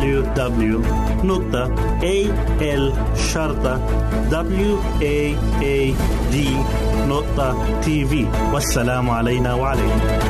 www.al-waad.tv والسلام علينا وعليكم.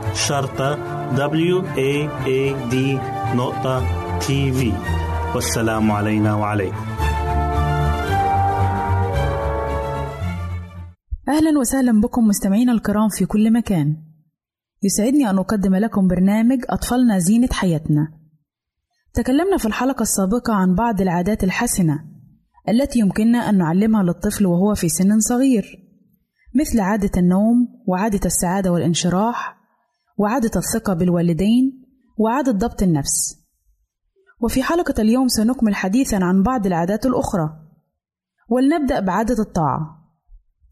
شرطة W A A D نقطة تي في والسلام علينا وعليكم. أهلا وسهلا بكم مستمعينا الكرام في كل مكان. يسعدني أن أقدم لكم برنامج أطفالنا زينة حياتنا. تكلمنا في الحلقة السابقة عن بعض العادات الحسنة التي يمكننا أن نعلمها للطفل وهو في سن صغير مثل عادة النوم وعادة السعادة والانشراح وعادة الثقة بالوالدين وعادة ضبط النفس. وفي حلقة اليوم سنكمل حديثا عن بعض العادات الأخرى. ولنبدأ بعادة الطاعة.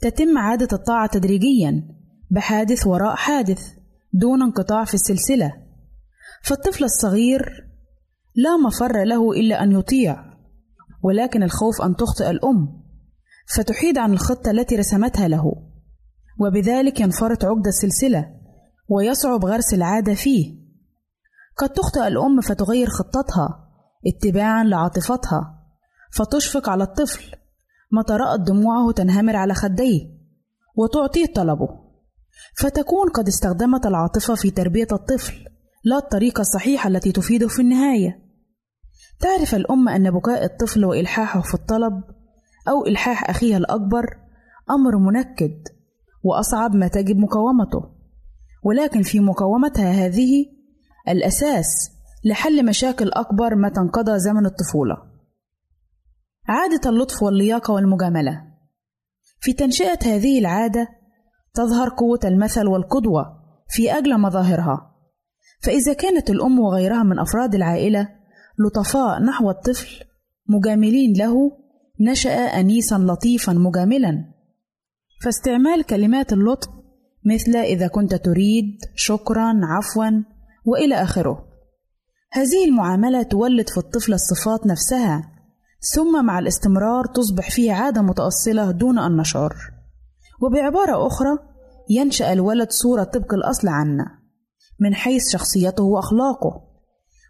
تتم عادة الطاعة تدريجيا بحادث وراء حادث دون انقطاع في السلسلة. فالطفل الصغير لا مفر له إلا أن يطيع ولكن الخوف أن تخطئ الأم فتحيد عن الخطة التي رسمتها له. وبذلك ينفرط عقد السلسلة. ويصعب غرس العادة فيه. قد تخطئ الأم فتغير خطتها اتباعا لعاطفتها فتشفق على الطفل. متى رأت دموعه تنهمر على خديه وتعطيه طلبه. فتكون قد استخدمت العاطفة في تربية الطفل لا الطريقة الصحيحة التي تفيده في النهاية. تعرف الأم أن بكاء الطفل وإلحاحه في الطلب أو إلحاح أخيها الأكبر أمر منكد وأصعب ما تجب مقاومته. ولكن في مقاومتها هذه الأساس لحل مشاكل أكبر متى انقضى زمن الطفولة. عادة اللطف واللياقة والمجاملة. في تنشئة هذه العادة تظهر قوة المثل والقدوة في أجل مظاهرها. فإذا كانت الأم وغيرها من أفراد العائلة لطفاء نحو الطفل مجاملين له نشأ أنيسا لطيفا مجاملا. فاستعمال كلمات اللطف مثل إذا كنت تريد شكرا عفوا وإلى آخره. هذه المعاملة تولد في الطفل الصفات نفسها ثم مع الاستمرار تصبح فيه عادة متأصلة دون أن نشعر وبعبارة أخرى ينشأ الولد صورة طبق الأصل عنا من حيث شخصيته وأخلاقه.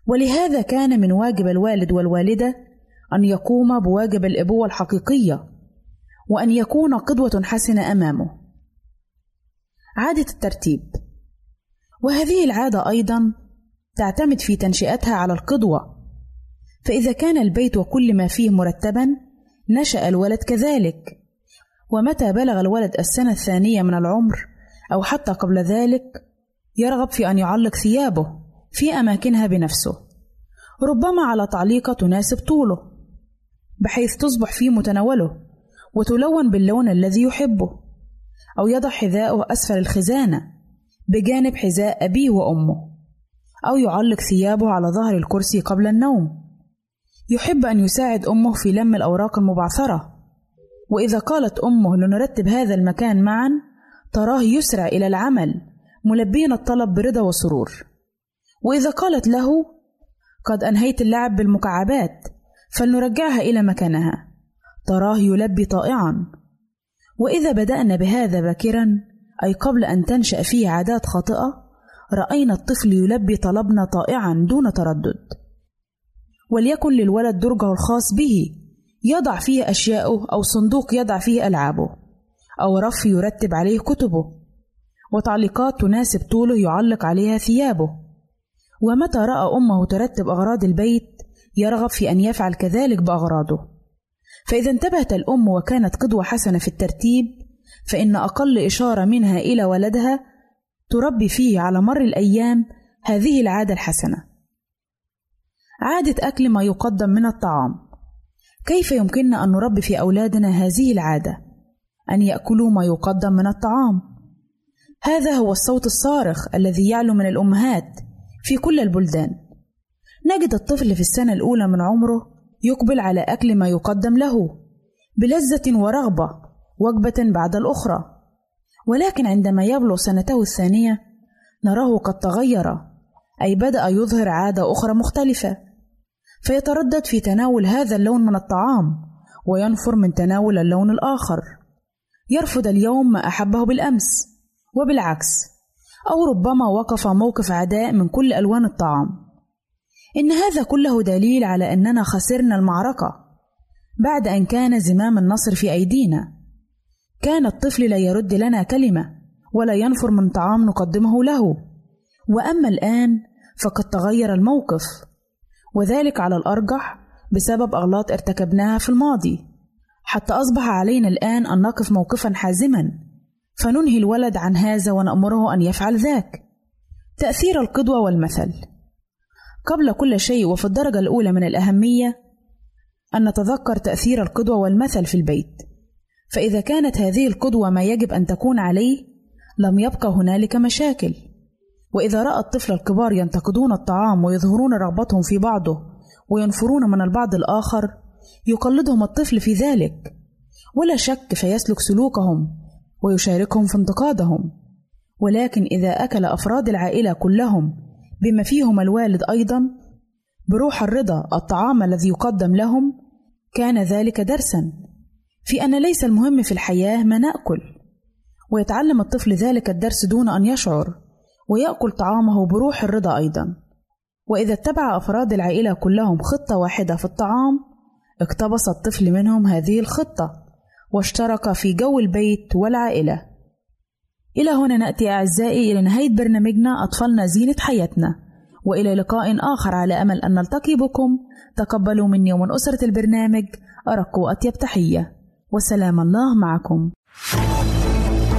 ولهذا كان من واجب الوالد والوالدة أن يقوم بواجب الأبوة الحقيقية وأن يكون قدوة حسنة أمامه. عادة الترتيب. وهذه العادة أيضا تعتمد في تنشئتها على القدوة. فإذا كان البيت وكل ما فيه مرتبا نشأ الولد كذلك. ومتى بلغ الولد السنة الثانية من العمر أو حتى قبل ذلك يرغب في أن يعلق ثيابه في أماكنها بنفسه ربما على تعليقة تناسب طوله بحيث تصبح في متناوله وتلون باللون الذي يحبه. أو يضع حذاءه أسفل الخزانة بجانب حذاء أبيه وأمه أو يعلق ثيابه على ظهر الكرسي قبل النوم. يحب أن يساعد أمه في لم الأوراق المبعثرة. وإذا قالت أمه لنرتب هذا المكان معا تراه يسرع إلى العمل ملبيا الطلب برضا وسرور. وإذا قالت له قد أنهيت اللعب بالمكعبات فلنرجعها إلى مكانها. تراه يلبي طائعا. وإذا بدأنا بهذا باكرا أي قبل أن تنشأ فيه عادات خاطئة رأينا الطفل يلبي طلبنا طائعا دون تردد. وليكن للولد درجه الخاص به يضع فيه أشياءه أو صندوق يضع فيه ألعابه أو رف يرتب عليه كتبه. وتعليقات تناسب طوله يعلق عليها ثيابه. ومتى رأى أمه ترتب أغراض البيت يرغب في أن يفعل كذلك بأغراضه. فإذا انتبهت الأم وكانت قدوة حسنة في الترتيب فإن أقل إشارة منها إلى ولدها تربي فيه على مر الأيام هذه العادة الحسنة. عادة أكل ما يقدم من الطعام. كيف يمكننا أن نربي في أولادنا هذه العادة؟ أن يأكلوا ما يقدم من الطعام. هذا هو الصوت الصارخ الذي يعلو من الأمهات في كل البلدان. نجد الطفل في السنة الأولى من عمره يقبل على أكل ما يقدم له بلذة ورغبة وجبة بعد الأخرى. ولكن عندما يبلغ سنته الثانية نراه قد تغير أي بدأ يظهر عادة أخرى مختلفة. فيتردد في تناول هذا اللون من الطعام وينفر من تناول اللون الآخر. يرفض اليوم ما أحبه بالأمس وبالعكس أو ربما وقف موقف عداء من كل ألوان الطعام. إن هذا كله دليل على أننا خسرنا المعركة بعد أن كان زمام النصر في أيدينا. كان الطفل لا يرد لنا كلمة ولا ينفر من طعام نقدمه له. وأما الآن فقد تغير الموقف وذلك على الأرجح بسبب أغلاط ارتكبناها في الماضي. حتى أصبح علينا الآن أن نقف موقفا حازما فننهي الولد عن هذا ونأمره أن يفعل ذاك. تأثير القدوة والمثل. قبل كل شيء وفي الدرجة الأولى من الأهمية أن نتذكر تأثير القدوة والمثل في البيت. فإذا كانت هذه القدوة ما يجب أن تكون عليه لم يبقى هنالك مشاكل. وإذا رأى الطفل الكبار ينتقدون الطعام ويظهرون رغبتهم في بعضه وينفرون من البعض الآخر يقلدهم الطفل في ذلك. ولا شك فيسلك سلوكهم ويشاركهم في انتقادهم. ولكن إذا أكل أفراد العائلة كلهم بما فيهم الوالد أيضا بروح الرضا الطعام الذي يقدم لهم كان ذلك درسا. في أن ليس المهم في الحياة ما نأكل. ويتعلم الطفل ذلك الدرس دون أن يشعر ويأكل طعامه بروح الرضا أيضا. وإذا اتبع أفراد العائلة كلهم خطة واحدة في الطعام اقتبس الطفل منهم هذه الخطة واشترك في جو البيت والعائلة. إلى هنا نأتي أعزائي إلى نهاية برنامجنا أطفالنا زينة حياتنا وإلى لقاء آخر على أمل أن نلتقي بكم. تقبلوا مني ومن أسرة البرنامج أرق وأطيب تحية. وسلام الله معكم.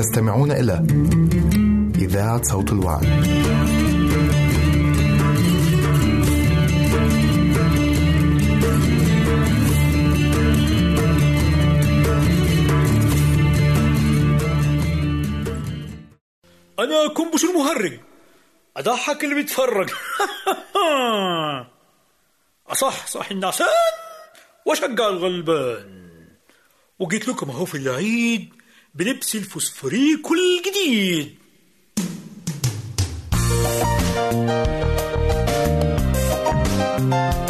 تستمعون إلى إذاعة صوت الوعد. أنا كنبش المهرج. أضحك اللي بيتفرج. أصح صح النعسان وأشجع الغلبان. وجيت لكم أهو في العيد بلبس الفوسفوريكو الجديد أبدا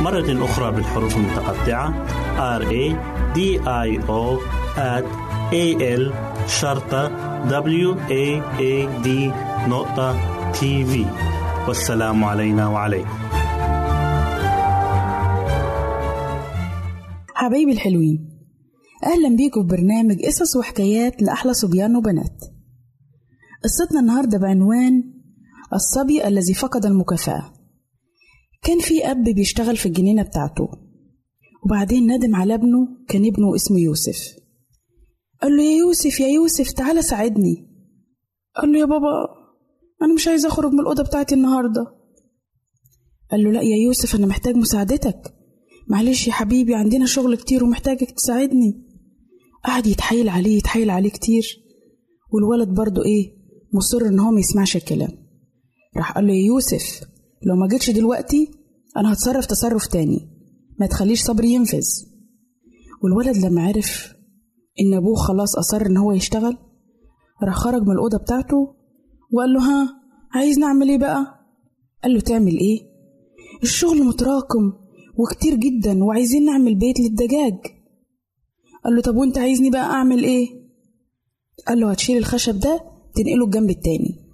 مرة أخرى بالحروف المتقطعة. R A D I O A L شرطة W A A D نقطة تي في والسلام علينا وعليكم. حبايبي الحلوين أهلا بيكم في برنامج قصص وحكايات لأحلى صبيان وبنات. قصتنا النهاردة بعنوان الصبي الذي فقد المكافأة. كان في أب بيشتغل في الجنينة بتاعته. وبعدين ندم على ابنه كان ابنه اسمه يوسف. قال له يا يوسف يا يوسف تعالى ساعدني. قال له يا بابا أنا مش عايز أخرج من الأوضة بتاعتي النهاردة. قال له لا يا يوسف أنا محتاج مساعدتك. معلش يا حبيبي عندنا شغل كتير ومحتاجك تساعدني. قعد يتحايل عليه يتحايل عليه كتير. والولد برضه إيه مصر إن هو ما يسمعش الكلام. راح قال له يا يوسف لو ما جيتش دلوقتي أنا هتصرف تصرف تاني. ما تخليش صبري ينفذ. والولد لما عرف إن أبوه خلاص أصر إن هو يشتغل راح خرج من الأوضة بتاعته وقال له ها عايز نعمل إيه بقى؟ قال له تعمل إيه؟ الشغل متراكم وكتير جدا وعايزين نعمل بيت للدجاج. قال له طب وأنت عايزني بقى أعمل إيه؟ قال له هتشيل الخشب ده تنقله الجنب التاني.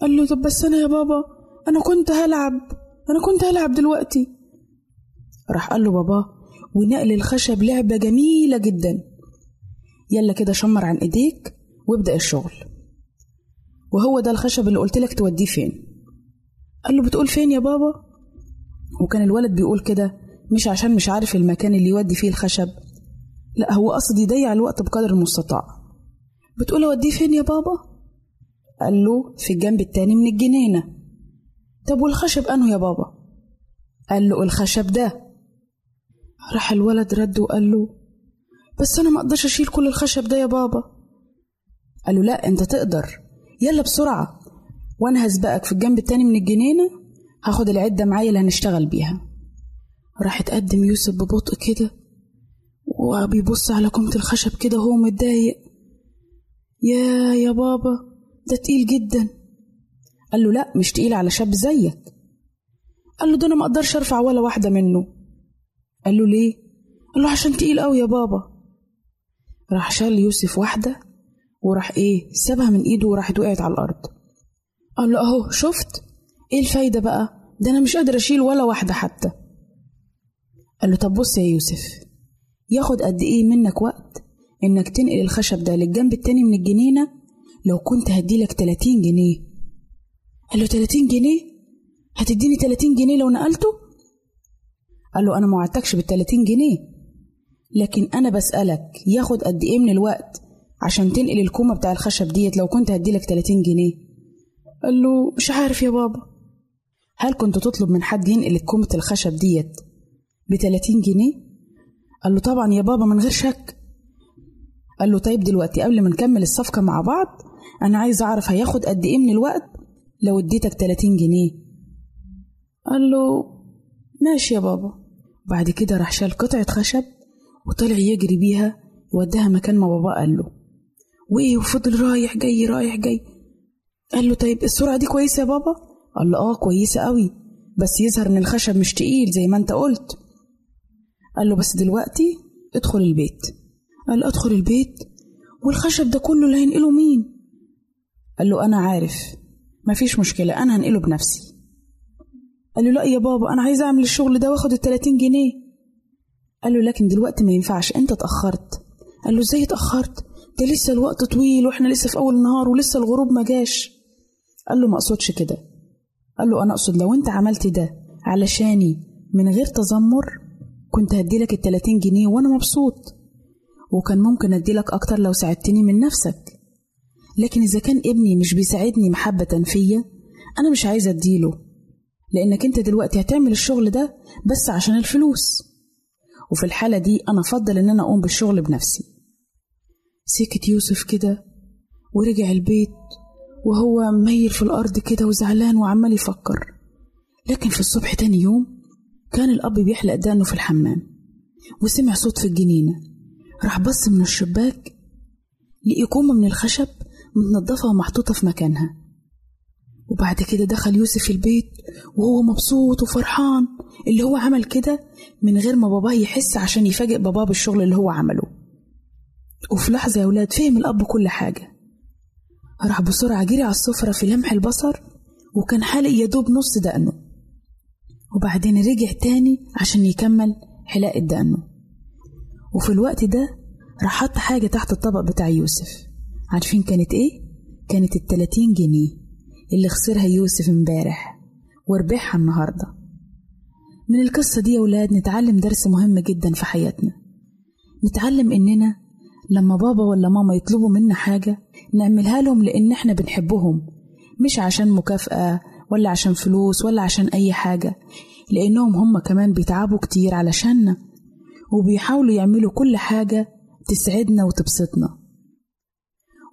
قال له طب بس أنا يا بابا أنا كنت هلعب. أنا كنت هلعب دلوقتي. راح قال له بابا ونقل الخشب لعبة جميلة جدا. يلا كده شمر عن إيديك وابدأ الشغل. وهو ده الخشب اللي قلت لك توديه فين. قال له بتقول فين يا بابا؟ وكان الولد بيقول كده مش عشان مش عارف المكان اللي يودي فيه الخشب. لا هو قصد يضيع الوقت بقدر المستطاع. بتقول أوديه فين يا بابا؟ قال له في الجنب التاني من الجنينة. طب والخشب أنه يا بابا؟ قال له الخشب ده. راح الولد رد وقال له بس أنا ما أقدرش أشيل كل الخشب ده يا بابا. قال له لا أنت تقدر. يلا بسرعة. وأنا هسبقك في الجنب التاني من الجنينة هاخد العدة معايا اللي هنشتغل بيها. راح اتقدم يوسف ببطء كده وبيبص على كومة الخشب كده وهو متضايق. يا يا بابا ده تقيل جدا. قال له لا مش تقيل على شاب زيك. قال له ده أنا ما أقدرش أرفع ولا واحدة منه. قال له ليه؟ قال له عشان تقيل قوي يا بابا. راح شال يوسف واحدة وراح إيه سابها من إيده وراحت وقعت على الأرض. قال له أهو شفت؟ إيه الفايدة بقى؟ ده أنا مش قادر أشيل ولا واحدة حتى. قال له طب بص يا يوسف ياخد قد إيه منك وقت إنك تنقل الخشب ده للجنب التاني من الجنينة؟ لو كنت هديلك 30 جنيه قال له 30 جنيه؟ هتديني 30 جنيه لو نقلته؟ قال له أنا ما وعدتكش بال 30 جنيه. لكن أنا بسألك ياخد قد إيه من الوقت عشان تنقل الكومة بتاع الخشب ديت لو كنت هديلك 30 جنيه؟ قال له مش عارف يا بابا. هل كنت تطلب من حد ينقل كومة الخشب ديت ب 30 جنيه؟ قال له طبعا يا بابا من غير شك. قال له طيب دلوقتي قبل ما نكمل الصفقة مع بعض أنا عايز أعرف هياخد قد إيه من الوقت لو اديتك 30 جنيه. قال له ماشي يا بابا. بعد كده راح شال قطعة خشب وطلع يجري بيها يوديها مكان ما بابا قال له. وإيه وفضل رايح جاي رايح جاي. قال له طيب السرعة دي كويسة يا بابا؟ قال له آه كويسة قوي بس يظهر إن الخشب مش تقيل زي ما أنت قلت. قال له بس دلوقتي ادخل البيت. قال ادخل البيت. والخشب ده كله اللي هينقله مين؟ قال له أنا عارف. مفيش مشكلة أنا هنقله بنفسي. قال له لا يا بابا أنا عايز أعمل الشغل ده وآخد التلاتين جنيه. قال له لكن دلوقتي ما ينفعش أنت اتأخرت. قال له إزاي اتأخرت؟ ده لسه الوقت طويل وإحنا لسه في أول النهار ولسه الغروب ما جاش. قال له ما أقصدش كده. قال له أنا أقصد لو أنت عملت ده علشاني من غير تذمر كنت هديلك التلاتين جنيه وأنا مبسوط. وكان ممكن اديلك أكتر لو ساعدتني من نفسك. لكن إذا كان ابني مش بيساعدني محبة فيا أنا مش عايزة أديله لأنك أنت دلوقتي هتعمل الشغل ده بس عشان الفلوس. وفي الحالة دي أنا أفضل إن أنا أقوم بالشغل بنفسي. سكت يوسف كده ورجع البيت وهو ميل في الأرض كده وزعلان وعمال يفكر. لكن في الصبح تاني يوم كان الأب بيحلق دقنه في الحمام وسمع صوت في الجنينة راح بص من الشباك لقي كومة من الخشب متنضفة ومحطوطة في مكانها. وبعد كده دخل يوسف البيت وهو مبسوط وفرحان اللي هو عمل كده من غير ما باباه يحس عشان يفاجئ باباه بالشغل اللي هو عمله. وفي لحظة يا ولاد فهم الأب كل حاجة. راح بسرعة جري على السفرة في لمح البصر وكان حالق يدوب نص دقنه. وبعدين رجع تاني عشان يكمل حلاقة دقنه وفي الوقت ده راح حط حاجة تحت الطبق بتاع يوسف. عارفين كانت إيه؟ كانت التلاتين جنيه اللي خسرها يوسف امبارح وربحها النهاردة. من القصة دي يا ولاد نتعلم درس مهم جدا في حياتنا. نتعلم إننا لما بابا ولا ماما يطلبوا منا حاجة نعملها لهم لأن إحنا بنحبهم مش عشان مكافأة ولا عشان فلوس ولا عشان أي حاجة لأنهم هم كمان بيتعبوا كتير علشاننا وبيحاولوا يعملوا كل حاجة تسعدنا وتبسطنا.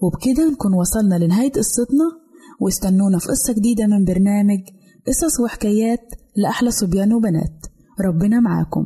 وبكده نكون وصلنا لنهاية قصتنا. واستنونا في قصة جديدة من برنامج قصص وحكايات لأحلى صبيان وبنات. ربنا معاكم.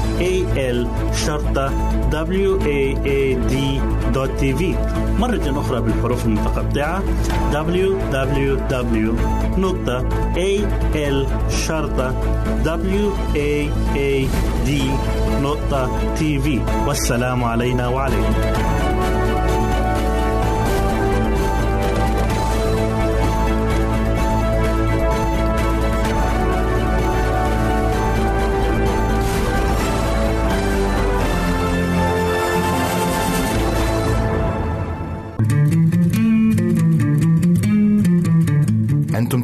www.al-waad.tv مرة أخرى بالحروف المتقطعة. Www www.al-waad.tv والسلام علينا وعليكم.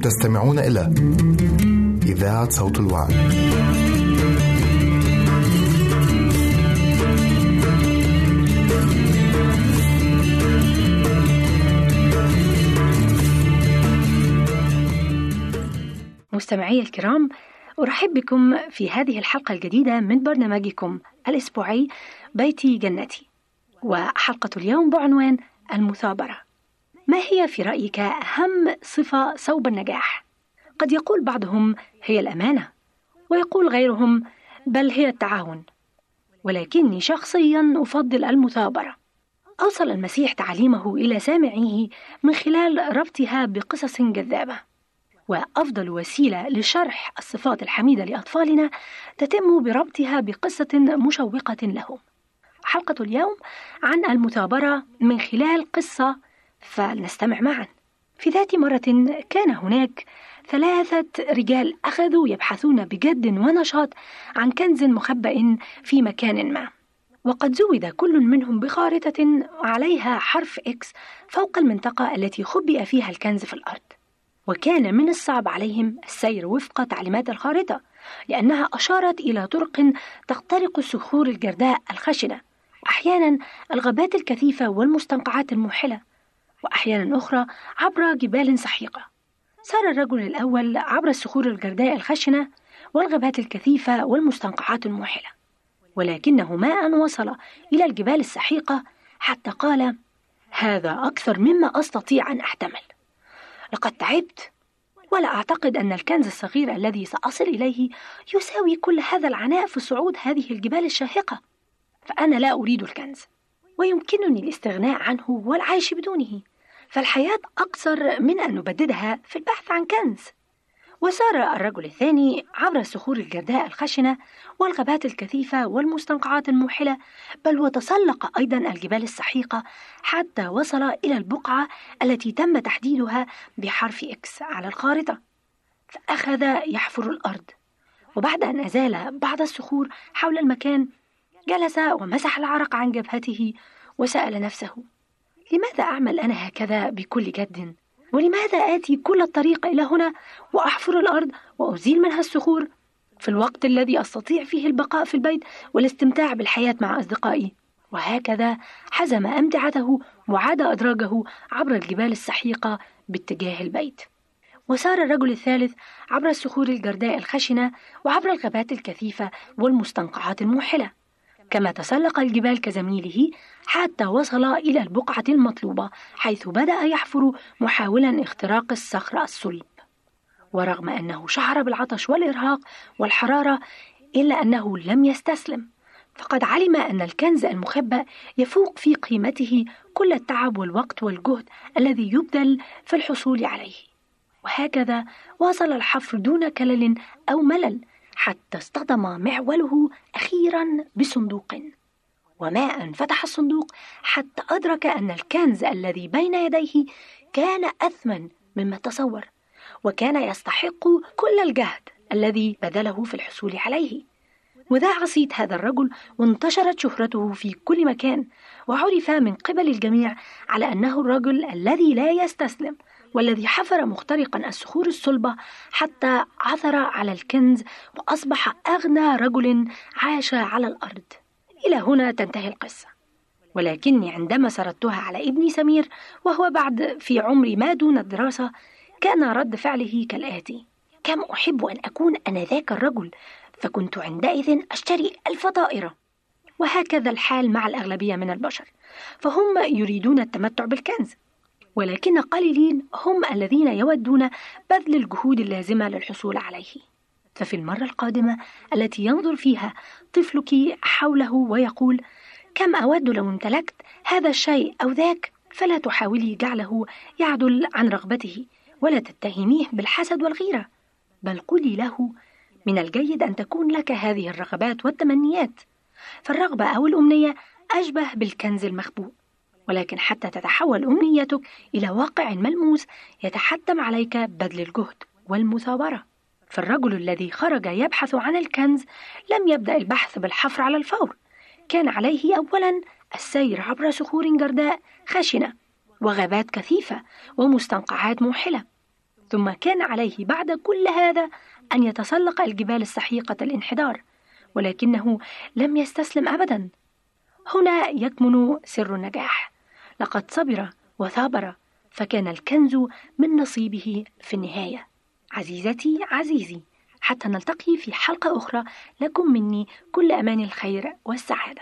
تستمعون إلى إذاعة صوت الوعد. مستمعي الكرام أرحب بكم في هذه الحلقة الجديدة من برنامجكم الأسبوعي بيتي جنتي وحلقة اليوم بعنوان المثابرة ما هي في رأيك أهم صفة صوب النجاح؟ قد يقول بعضهم هي الأمانة ويقول غيرهم بل هي التعاون. ولكني شخصيا أفضل المثابرة. أوصل المسيح تعليمه إلى سامعيه من خلال ربطها بقصص جذابة. وأفضل وسيلة لشرح الصفات الحميدة لأطفالنا تتم بربطها بقصة مشوقة لهم. حلقة اليوم عن المثابرة من خلال قصة فلنستمع معا. في ذات مرة كان هناك ثلاثة رجال أخذوا يبحثون بجد ونشاط عن كنز مخبأ في مكان ما. وقد زود كل منهم بخارطة عليها حرف إكس فوق المنطقة التي خبئ فيها الكنز في الأرض. وكان من الصعب عليهم السير وفق تعليمات الخارطة لأنها أشارت إلى طرق تخترق الصخور الجرداء الخشنة. أحيانا الغابات الكثيفة والمستنقعات الموحلة. وأحيانا أخرى عبر جبال سحيقة. سار الرجل الأول عبر الصخور الجرداء الخشنة والغابات الكثيفة والمستنقعات الموحلة ولكنه ما أن وصل إلى الجبال السحيقة حتى قال هذا أكثر مما أستطيع أن أحتمل. لقد تعبت ولا أعتقد أن الكنز الصغير الذي سأصل إليه يساوي كل هذا العناء في صعود هذه الجبال الشاهقة فأنا لا أريد الكنز ويمكنني الاستغناء عنه والعيش بدونه. فالحياة أقصر من أن نبددها في البحث عن كنز. وسار الرجل الثاني عبر الصخور الجرداء الخشنة والغابات الكثيفة والمستنقعات الموحلة بل وتسلق أيضا الجبال السحيقة حتى وصل إلى البقعة التي تم تحديدها بحرف إكس على الخارطة. فأخذ يحفر الأرض. وبعد أن أزال بعض الصخور حول المكان جلس ومسح العرق عن جبهته وسأل نفسه لماذا أعمل أنا هكذا بكل جد؟ ولماذا آتي كل الطريق إلى هنا وأحفر الأرض وأزيل منها الصخور في الوقت الذي أستطيع فيه البقاء في البيت والاستمتاع بالحياة مع أصدقائي؟ وهكذا حزم أمتعته وعاد أدراجه عبر الجبال السحيقة باتجاه البيت. وسار الرجل الثالث عبر الصخور الجرداء الخشنة وعبر الغابات الكثيفة والمستنقعات الموحلة. كما تسلق الجبال كزميله حتى وصل إلى البقعة المطلوبة حيث بدأ يحفر محاولا اختراق الصخر الصلب ورغم أنه شعر بالعطش والإرهاق والحرارة إلا أنه لم يستسلم فقد علم أن الكنز المخبأ يفوق في قيمته كل التعب والوقت والجهد الذي يبذل في الحصول عليه. وهكذا واصل الحفر دون كلل أو ملل حتى اصطدم معوله أخيرا بصندوق. وما أن فتح الصندوق حتى أدرك أن الكنز الذي بين يديه كان أثمن مما تصور وكان يستحق كل الجهد الذي بذله في الحصول عليه. وذاع صيت هذا الرجل وانتشرت شهرته في كل مكان وعرف من قبل الجميع على أنه الرجل الذي لا يستسلم. والذي حفر مخترقا الصخور الصلبة حتى عثر على الكنز وأصبح أغنى رجل عاش على الأرض. إلى هنا تنتهي القصة. ولكني عندما سردتها على ابني سمير وهو بعد في عمر ما دون الدراسة كان رد فعله كالآتي. كم أحب أن أكون أنا ذاك الرجل فكنت عندئذ أشتري ألف طائرة وهكذا الحال مع الأغلبية من البشر. فهم يريدون التمتع بالكنز. ولكن قليلين هم الذين يودون بذل الجهود اللازمة للحصول عليه. ففي المرة القادمة التي ينظر فيها طفلك حوله ويقول كم أود لو امتلكت هذا الشيء أو ذاك فلا تحاولي جعله يعدل عن رغبته ولا تتهميه بالحسد والغيرة بل قولي له من الجيد أن تكون لك هذه الرغبات والتمنيات فالرغبة أو الأمنية أشبه بالكنز المخبوء. ولكن حتى تتحول أمنيتك إلى واقع ملموس يتحتم عليك بذل الجهد والمثابرة. فالرجل الذي خرج يبحث عن الكنز لم يبدأ البحث بالحفر على الفور. كان عليه أولا السير عبر صخور جرداء خشنة وغابات كثيفة ومستنقعات موحلة. ثم كان عليه بعد كل هذا أن يتسلق الجبال السحيقة الانحدار ولكنه لم يستسلم أبدا. هنا يكمن سر النجاح. لقد صبر وثابر فكان الكنز من نصيبه في النهاية. عزيزتي عزيزي حتى نلتقي في حلقة أخرى. لكم مني كل أمان الخير والسعادة.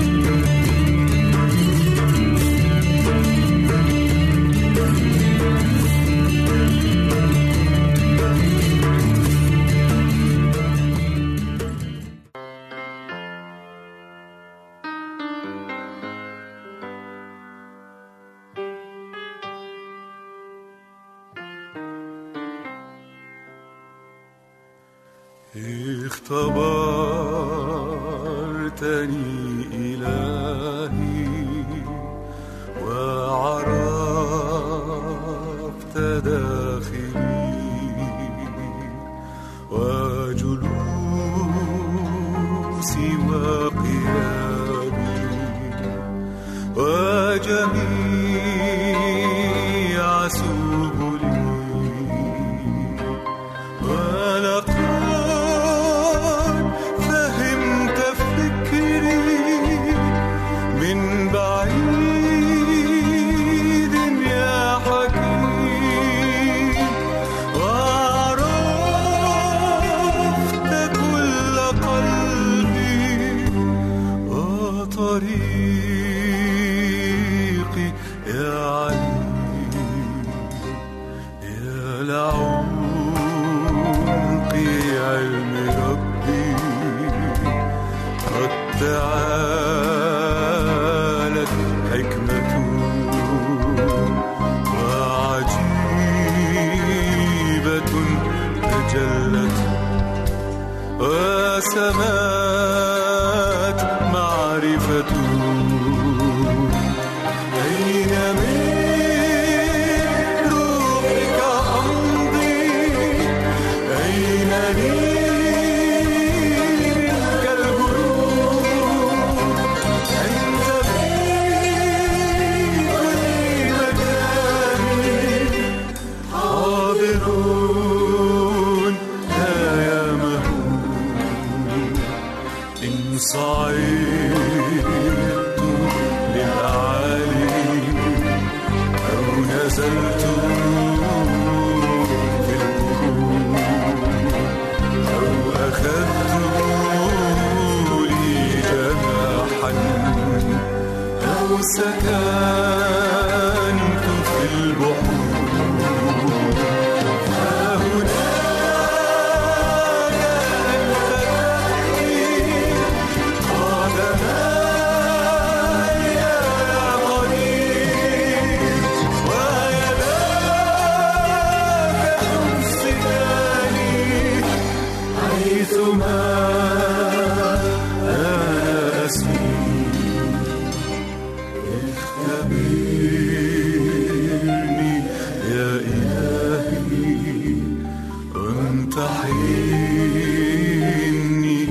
وامتحني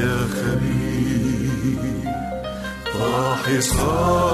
يا خبير فاحصا قلبي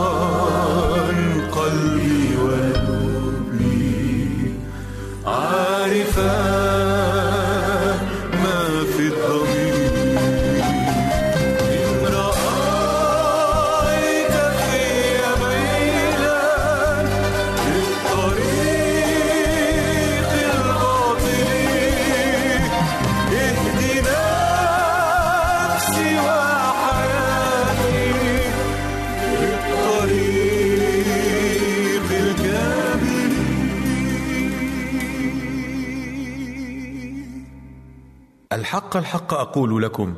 أقول لكم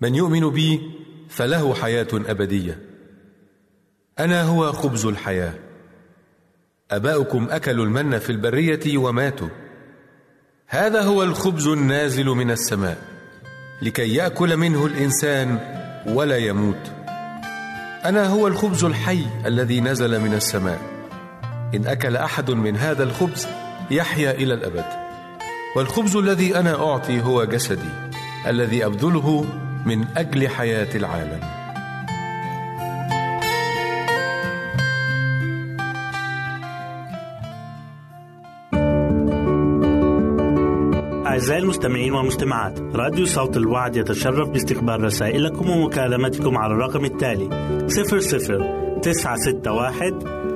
من يؤمن بي فله حياة أبدية. أنا هو خبز الحياة. أباؤكم أكلوا المن في البرية وماتوا. هذا هو الخبز النازل من السماء لكي يأكل منه الإنسان ولا يموت. أنا هو الخبز الحي الذي نزل من السماء. إن أكل أحد من هذا الخبز يحيا إلى الأبد. والخبز الذي أنا أعطي هو جسدي. الذي أبذله من أجل حياة العالم. أعزائي المستمعين والمستمعات راديو صوت الوعد يتشرف باستقبال رسائلكم ومكالمتكم على الرقم التالي 00 961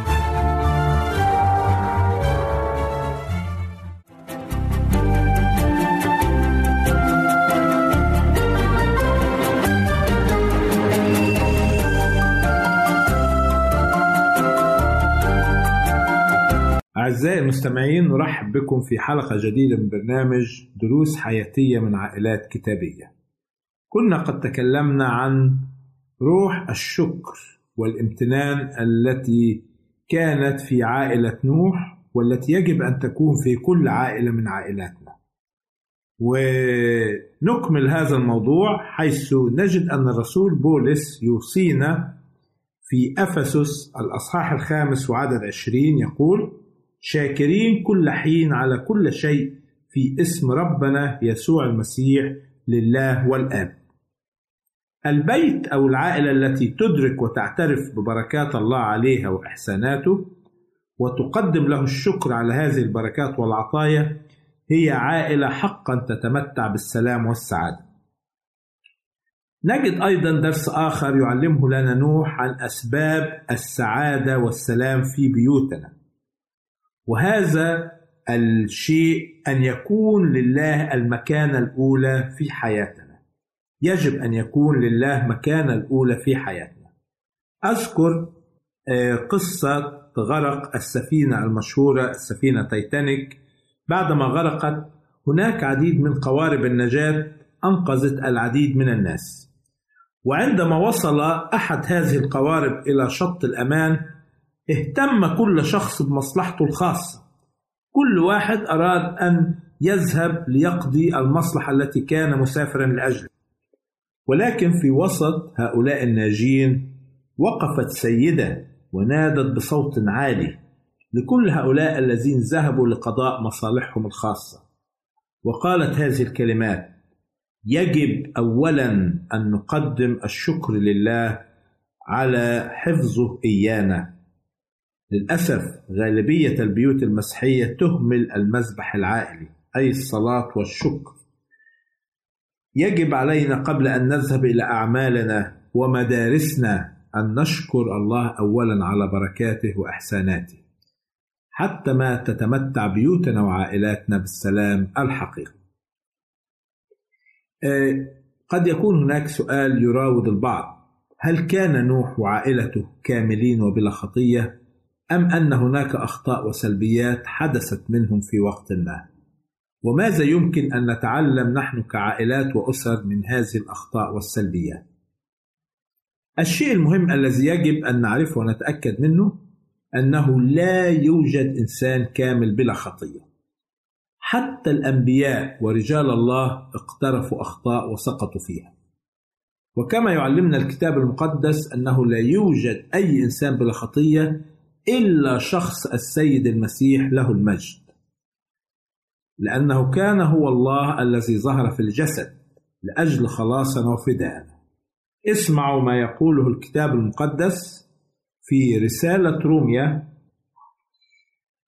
أعزائي المستمعين نرحب بكم في حلقة جديدة من برنامج دروس حياتية من عائلات كتابية. كنا قد تكلمنا عن روح الشكر والامتنان التي كانت في عائلة نوح والتي يجب أن تكون في كل عائلة من عائلاتنا. ونكمل هذا الموضوع حيث نجد أن الرسول بولس يوصينا في أفسس الأصحاح الخامس وعدد عشرين يقول شاكرين كل حين على كل شيء في اسم ربنا يسوع المسيح لله والآب البيت أو العائلة التي تدرك وتعترف ببركات الله عليها وإحساناته وتقدم له الشكر على هذه البركات والعطايا هي عائلة حقا تتمتع بالسلام والسعادة. نجد أيضا درس آخر يعلمه لنا نوح عن أسباب السعادة والسلام في بيوتنا. وهذا الشيء أن يكون لله المكانة الأولى في حياتنا. يجب أن يكون لله مكانة الأولى في حياتنا. أذكر قصة غرق السفينة المشهورة السفينة تايتانيك بعدما غرقت هناك عديد من قوارب النجاة أنقذت العديد من الناس وعندما وصل أحد هذه القوارب إلى شط الأمان اهتم كل شخص بمصلحته الخاصة. كل واحد أراد أن يذهب ليقضي المصلحة التي كان مسافرا لأجلها ولكن في وسط هؤلاء الناجين وقفت سيدة ونادت بصوت عالي لكل هؤلاء الذين ذهبوا لقضاء مصالحهم الخاصة. وقالت هذه الكلمات يجب أولا أن نقدم الشكر لله على حفظه إيانا للأسف غالبية البيوت المسيحية تهمل المذبح العائلي أي الصلاة والشكر يجب علينا قبل أن نذهب إلى أعمالنا ومدارسنا أن نشكر الله أولا على بركاته وإحساناته حتى ما تتمتع بيوتنا وعائلاتنا بالسلام الحقيقي. قد يكون هناك سؤال يراود البعض: هل كان نوح وعائلته كاملين وبلا خطية؟ أم أن هناك أخطاء وسلبيات حدثت منهم في وقت ما؟ وماذا يمكن أن نتعلم نحن كعائلات وأسر من هذه الأخطاء والسلبيات؟ الشيء المهم الذي يجب أن نعرفه ونتأكد منه أنه لا يوجد إنسان كامل بلا خطية. حتى الأنبياء ورجال الله اقترفوا أخطاء وسقطوا فيها. وكما يعلمنا الكتاب المقدس أنه لا يوجد أي إنسان بلا خطية إلا شخص السيد المسيح له المجد. لأنه كان هو الله الذي ظهر في الجسد لأجل خلاصنا وفداءنا. اسمعوا ما يقوله الكتاب المقدس في رسالة روميا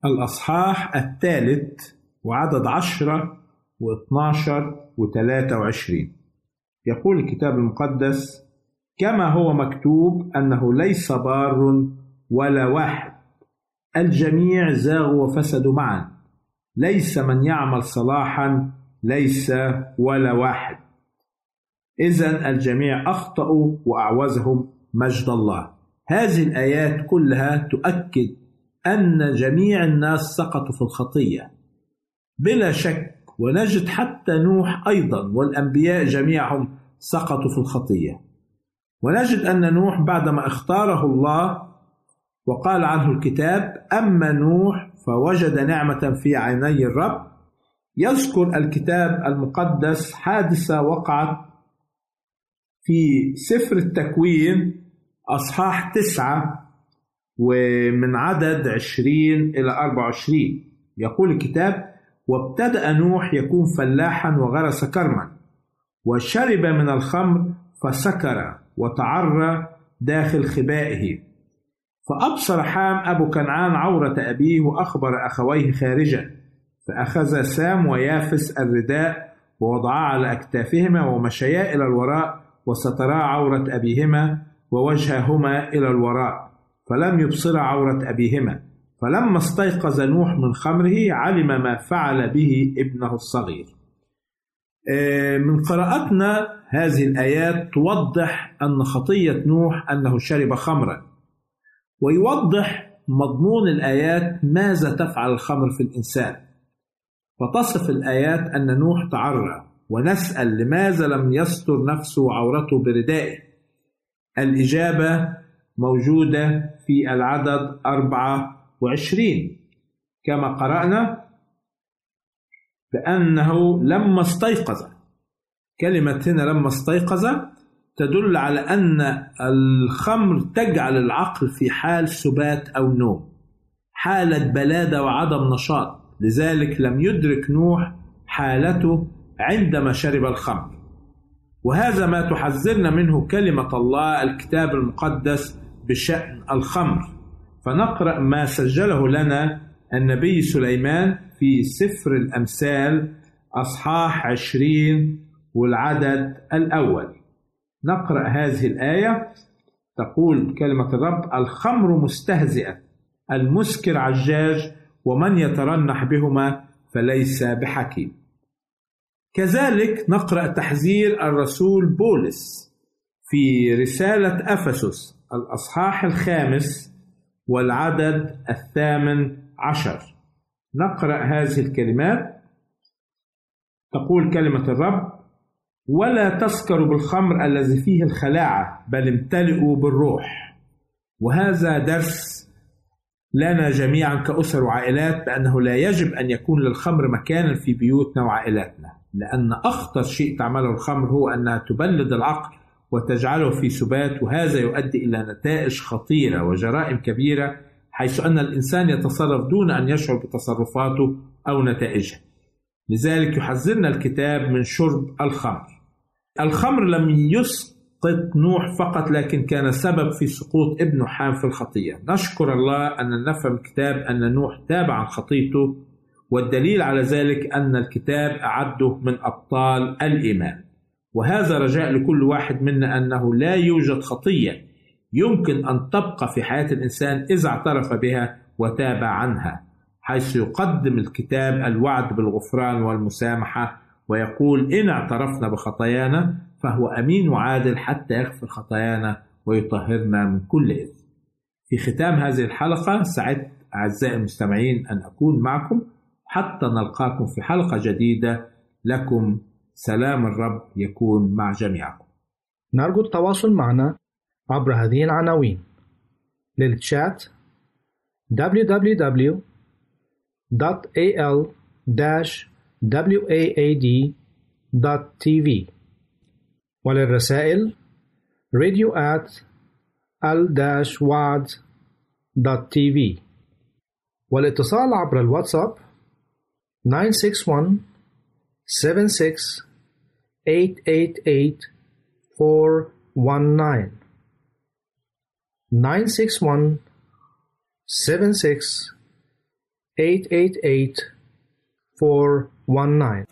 الأصحاح الثالث وعدد عشرة واثناشر وثلاثة وعشرين يقول الكتاب المقدس كما هو مكتوب أنه ليس بار ولا واحد. الجميع زاغوا وفسدوا معا. ليس من يعمل صلاحا ليس ولا واحد. إذا الجميع أخطأوا وأعوزهم مجد الله. هذه الآيات كلها تؤكد أن جميع الناس سقطوا في الخطية. بلا شك ونجد حتى نوح أيضا والأنبياء جميعهم سقطوا في الخطية. ونجد أن نوح بعدما اختاره الله وقال عنه الكتاب أما نوح فوجد نعمة في عيني الرب يذكر الكتاب المقدس حادثة وقعت في سفر التكوين أصحاح تسعة ومن عدد عشرين إلى أربع وعشرين. يقول الكتاب وابتدأ نوح يكون فلاحا وغرس كرما وشرب من الخمر فسكر وتعرى داخل خبائه. فأبصر حام أبو كنعان عورة أبيه وأخبر أخويه خارجا فأخذ سام ويافس الرداء ووضعا على أكتافهما ومشيا إلى الوراء وسترا عورة أبيهما ووجههما إلى الوراء فلم يبصرا عورة أبيهما فلما استيقظ نوح من خمره علم ما فعل به ابنه الصغير. من قراءتنا هذه الآيات توضح أن خطية نوح أنه شرب خمرا. ويوضح مضمون الآيات ماذا تفعل الخمر في الإنسان. فتصف الآيات أن نوح تعرى ونسأل لماذا لم يستر نفسه وعورته بردائه. الإجابة موجودة في العدد 24 كما قرأنا بأنه لما استيقظ. كلمة هنا لما استيقظ تدل على أن الخمر تجعل العقل في حال سبات أو نوم حالة بلادة وعدم نشاط. لذلك لم يدرك نوح حالته عندما شرب الخمر. وهذا ما تحذرنا منه كلمة الله الكتاب المقدس بشأن الخمر. فنقرأ ما سجله لنا النبي سليمان في سفر الأمثال أصحاح عشرين والعدد الأول. نقرأ هذه الآية. تقول كلمة الرب الخمر مستهزئة المسكر عجاج ومن يترنح بهما فليس بحكيم. كذلك نقرأ تحذير الرسول بولس في رسالة أفسس الأصحاح الخامس والعدد الثامن عشر. نقرأ هذه الكلمات. تقول كلمة الرب ولا تسكروا بالخمر الذي فيه الخلاعة بل امتلئوا بالروح. وهذا درس لنا جميعا كأسر وعائلات بأنه لا يجب أن يكون للخمر مكانا في بيوتنا وعائلاتنا لأن أخطر شيء تعمله الخمر هو أنها تبلد العقل وتجعله في سبات وهذا يؤدي إلى نتائج خطيرة وجرائم كبيرة حيث أن الإنسان يتصرف دون أن يشعر بتصرفاته أو نتائجها لذلك يحذرنا الكتاب من شرب الخمر. الخمر لم يسقط نوح فقط لكن كان سبب في سقوط ابنه حام في الخطية نشكر الله أن نفهم الكتاب أن نوح تاب عن خطيته والدليل على ذلك أن الكتاب أعده من أبطال الإيمان. وهذا رجاء لكل واحد منا أنه لا يوجد خطية يمكن أن تبقى في حياة الإنسان إذا اعترف بها وتاب عنها حيث يقدم الكتاب الوعد بالغفران والمسامحة ويقول إن اعترفنا بخطايانا فهو أمين وعادل حتى يغفر خطايانا ويطهرنا من كل إثم في ختام هذه الحلقة سعدت أعزائي المستمعين أن أكون معكم حتى نلقاكم في حلقة جديدة. لكم سلام الرب يكون مع جميعكم. نرجو التواصل معنا عبر هذه العناوين. للتشات www.al-waad.tv وللرسائل radio at al-waad.tv والاتصال عبر الواتساب 961 76 888 419 961 76 888 419